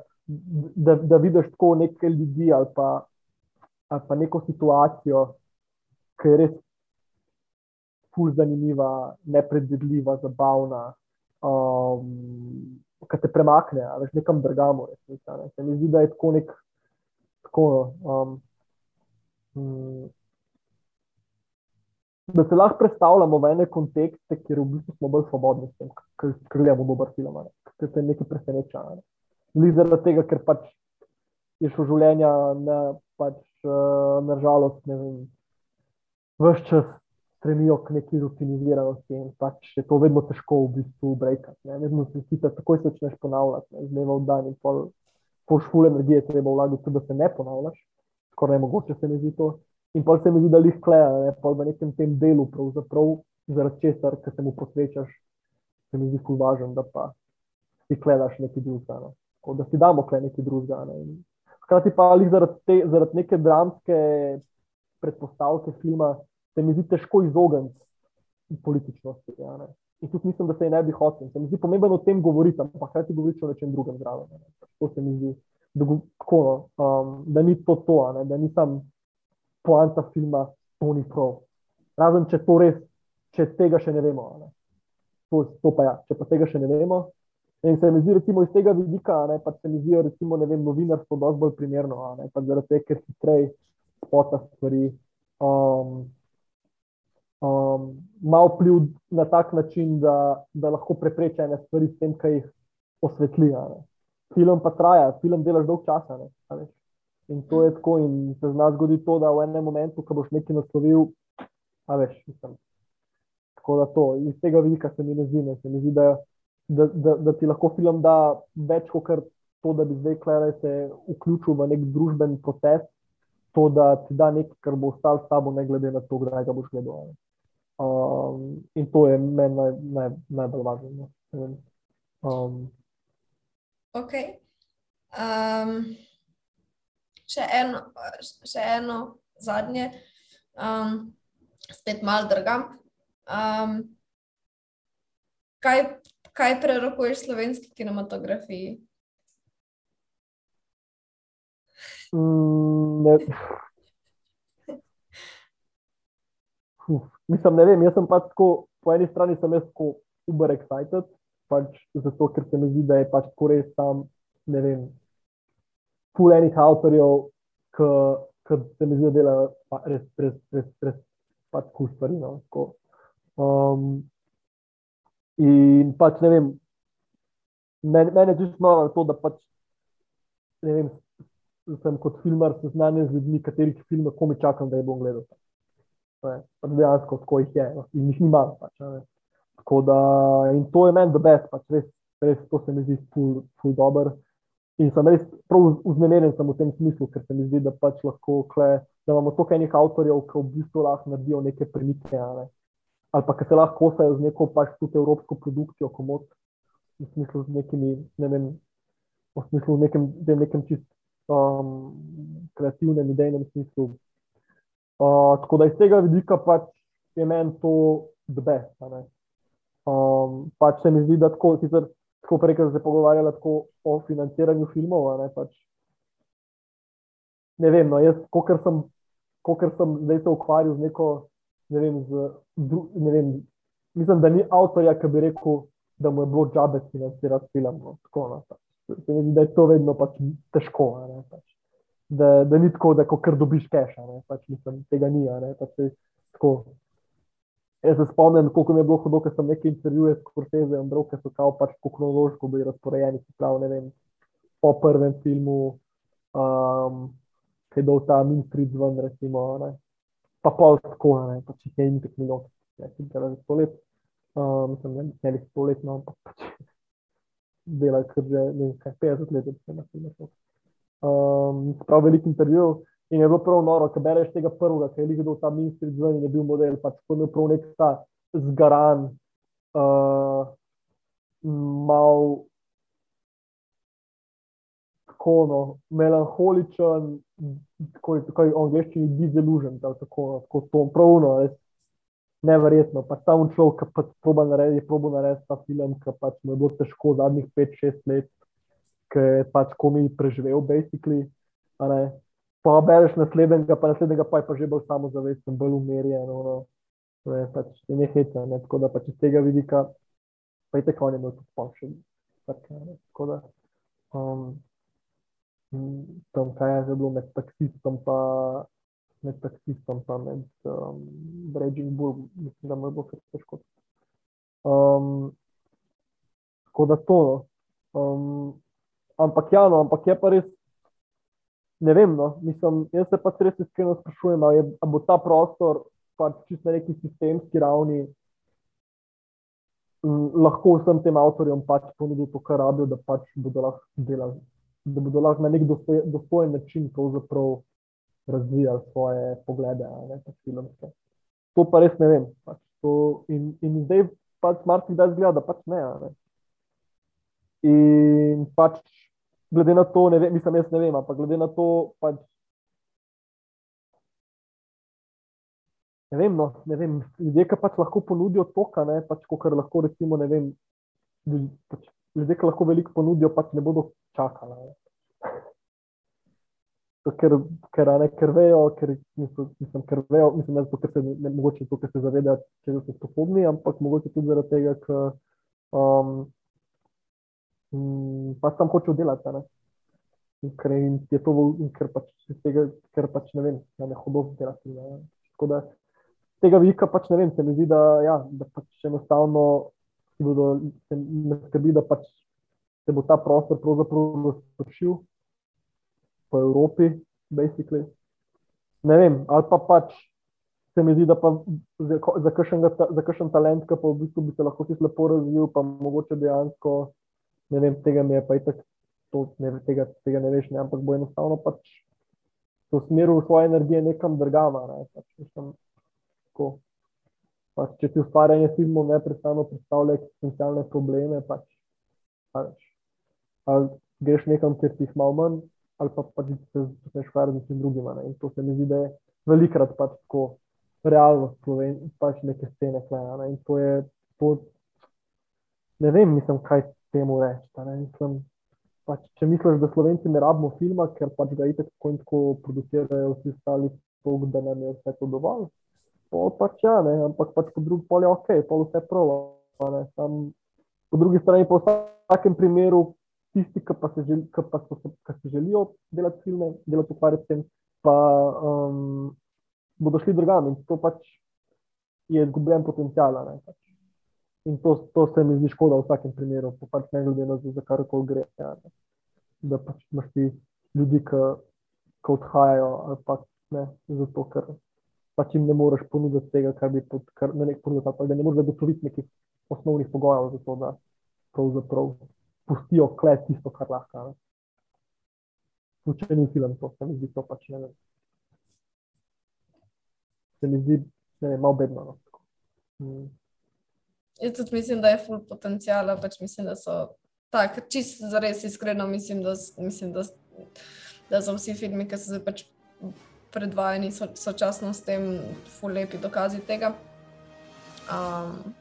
S3: da, da vidiš tako nekaj ljudi ali pa, ali pa neko situacijo, ki je res ful zanimiva, nepredvidljiva, zabavna, um, ki te premakne, veš, nekam. Resnica, ne. Se mi zdi, da je tako nek, tako, um, um, da se lahko predstavljamo v ene kontekste, kjer v bistvu smo bolj svobodni, ker gledamo dober film, ker se nekaj preseneča. Ne. Zaradi tega, ker pač je šlo življenje na pač, uh, nažalost, ne vem, vse čas stremijo k neki rutiniziranosti in pač je to vedno težko v bistvu breakati. Vedno se da takoj začneš ponavljati, ne, iz dneva v dan in pol, pol šful energije treba vlagati, da se ne ponavljaš, skoraj ne mogoče se mi zdi to. In pa se mi zdi, da jih kleja, ne, pa v nekem tem delu, pravzaprav zaradi česar, ki se mu posvečaš, se mi zdi ful važen, da pa si gledaš nekaj drugega. Ne. Da si damo kle nekaj drugega. Ne. Hkrati pa ali zaradi, te, zaradi neke dramske predpostavke filma se mi zdi težko izogniti političnosti. Ja, In tudi mislim, da se je ne bi hotel. Se mi zdi pomembno o tem govoriti, ampak hkrati govoriti o nečem drugem zraven. To se mi zdi, da, tako, no, um, da ni to to, ne, da ni tam poanta filma, to ni prav. Razen če to res, če tega še ne vemo. Ne. To, to pa ja, če pa tega še ne vemo. In se mi zdi, recimo iz tega vidika, ne, pa se mi zdijo, recimo, ne vem, novinarstvo dosti bolj primerno, ne, pa zaradi tega, ker hitreje spota stvari. Um, um, ima vpliv na tak način, da, da lahko prepreči ene stvari s tem, kaj jih osvetli. Film pa traja, film delaš dolg časa. Ne, in to je tako, in se zna zgoditi to, da v enem momentu, ko boš nekaj naslovil, a veš, mislim. Tako da to, iz tega vidika se mi ne zdi, ne. se mi zdi, da, da, da, da ti lahko film da več kot to, da bi zdaj Klare se vključil v nek družben proces, to, da ti da nekaj, kar bo ostalo s tabo, ne glede na to, kdaj ga boš gledal. Um, in to je meni naj, naj, najbolj važno. No. Um,
S2: ok. Um, še, eno, še eno zadnje, um, spet malo drgam. Um, kaj, kaj prerokuješ slovenski kinematografiji?
S3: Mm, ne, Uf, mislim, ne vem, jaz sem pač tako, po eni strani sem jaz tako uber excited, pač zato, ker se mi zdi, da je pač tako res tam, ne vem, full enih avtorjev, ki se mi zdi, da delajo pa res, res, res, res pač kul stvari. No, um, in pač ne vem, men je čisto noro to, da pač, ne vem, sem kot filmar seznanjen z ljudmi, katerih filme komi čakam, da jih bom gledal. Pač dejansko tako jih je, no, in jih ni malo. Pač, da, in to je meni, da best, pač, res, res to se mi zdi ful, ful dober. In sem res prav vznemirjen v tem smislu, ker se mi zdi, da pač lahko, kle, da imamo toliko enih avtorjev, ki v bistvu lahko naredijo neke premike. Ne? Ali pa ki se lahko kosajo z neko pač tudi evropsko produkcijo, komod, v smislu z nekimi, ne vem, v smislu z nekem, nekem čist um, kreativnem, idejnem smislu, Uh, tako da iz tega vidika pač je meni to dve. Um, pač se mi zdi, da tako, sicer, tako prej, da se pogovarjala o financiranju filmov. Ne, pač, ne vem, no, jaz, kot sem, sem zdaj se ukvarjal z neko, ne vem, z, ne vem, mislim, da ni avtorja, ki bi rekel, da mu je bilo džabe financirati film. No, tako, no, pač. Se mi zdi, da je to vedno pač težko. Ne, pač da, da ni tako, da kar dobiš keša. Pač, mislim, tega ni. Pač, Jaz se spomnim, koliko mi je bilo hodno, ker sem nekaj intervjujev s Cortezem, ki so kao pač po kronološko bili razporejeni, prav, vem, po prvem filmu, um, je bil ta Min Street ven, recimo, ne, pa pol tako, ne, pač jih je in pet milijonov, ne, ki je že sto let, um, mislim, ne, ne, sto let, no, ampak pač delajo, ker že, ne vem, kaj, 50 let, da se na filmu um, prav velik intervju. In je bilo prav noro, ko bereš tega prvega, ki je videl ta ministr zven in je bil model, pač ko je imel prav nek ta zgaran, uh, mal, tako no, melankoličen, tako je v angleščini disillusion, tako, tako to, pravno, res neverjetno. Pač ta človek, ki pač proba narediti, proba narediti ta film, ki pač mu je bilo težko zadnjih 5-6 let ki je pač komi preživel, basically. Pa bereš naslednjega, pa naslednjega, pa je pa že bolj samozavesten, bolj umirjen. No, no. Pač ne heca, ne, tako da pač iz tega vidika, pa je tako, ne bo to splošno. Tako da, um, tam kaj je bilo med taksistom, pa med taksistom, pa med um, Raging Bull, mislim, da me bo kar težko. Um, tako da to. No. Um, Ampak, ja, no, ampak je pa res, ne vem, no, mislim, jaz se pač res iskreno sprašujem, ali bo ta prostor pač čist na neki sistemski ravni lahko vsem tem avtorjem pač ponudil to, kar rabijo, da pač bodo lahko delali, da bodo lahko na nek dostojen način pravzaprav razvijali svoje poglede, ne pač filmske. To pa res ne vem. Pač to, in, in zdaj pač da zgleda, da pač ne. ne. In pač glede na to, ne vem, mislim, jaz ne vem, ampak glede na to pač ne vem, no, ne vem, ljudje, ki pač lahko ponudijo to, pač, kar lahko, recimo, ne vem, pač, ljudje, ki lahko veliko ponudijo, pač ne bodo čakali. Ker, ker, ne, ker vejo, ker, mislim, ker vejo, mislim, da je to, ne, mogoče to, ker se zavedajo, če so sposobni, ampak mogoče tudi zaradi tega, ker um, pač tam hočejo delati. In ker je to, ker pač, tega, ker pač ne vem, da ne hodo delati. Ne. Tako da tega vidika pač ne vem, se mi zdi, da, ja, da pač enostavno si bodo, se ne skrbi, da pač se bo ta prostor pravzaprav razpršil po Evropi, basically. Ne vem, ali pa pač se mi zdi, da pa za, za kakšen talent, ki pa v bistvu bi se lahko čisto lepo razvil, pa mogoče dejansko, ne vem, tega mi je pa itak, to, ne, tega, tega ne veš, ne, ampak bo enostavno pač v smeru svoje energije nekam drgama, ne, pač mislim. Pač, če ti ustvarjanje filmov neprestano predstavlja eksistencialne probleme, pač, pač, ali greš nekam, kjer ti jih malo manj, ali pa pač se začneš ukvarjati z vsem drugim. In to se mi zdi, da je velikrat pač tako realno, Sloven, pač neke scene. Ne? In to je, to, ne vem, mislim, kaj temu reči. Pač, če misliš, da Slovenci ne rabimo filma, ker pač ga itek tako in tako producirajo vsi ostali, da nam je vse to dovolj pol pač ja, ne, ampak pač po drugi pol je ok, pol vse prav. Po drugi strani pa v vsakem primeru tisti, ki pa, želi, ki pa so, ki se želijo delati filme, delati ukvarjati s tem, pa um, bodo šli drugam in to pač je izgubljen potencial. Pač. In to, to se mi zdi škoda v vsakem primeru, pa pač ne glede na to, za kar koli gre. Ja, da pač imaš ti ljudi, ki, odhajajo ali pa ne, zato ker pač jim ne moreš ponuditi tega, kar bi pod, kar ne ponudil, da ne moreš zagotoviti nekih osnovnih pogojev za to, da pravzaprav pustijo klet tisto, kar lahko. Učeni film, to se mi zdi, to pač ne vem. Se mi zdi, ne vem, malo bedno. No.
S2: Hmm. Jaz tudi mislim, da je full potencijala, pač mislim, da so tako, čisto za res iskreno mislim, da, mislim da, da so vsi filmi, ki so se pač predvajani so, sočasno s tem, fulepi dokazi tega. Um,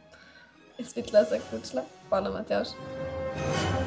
S2: bi tle zaključila. Hvala, Matjaš.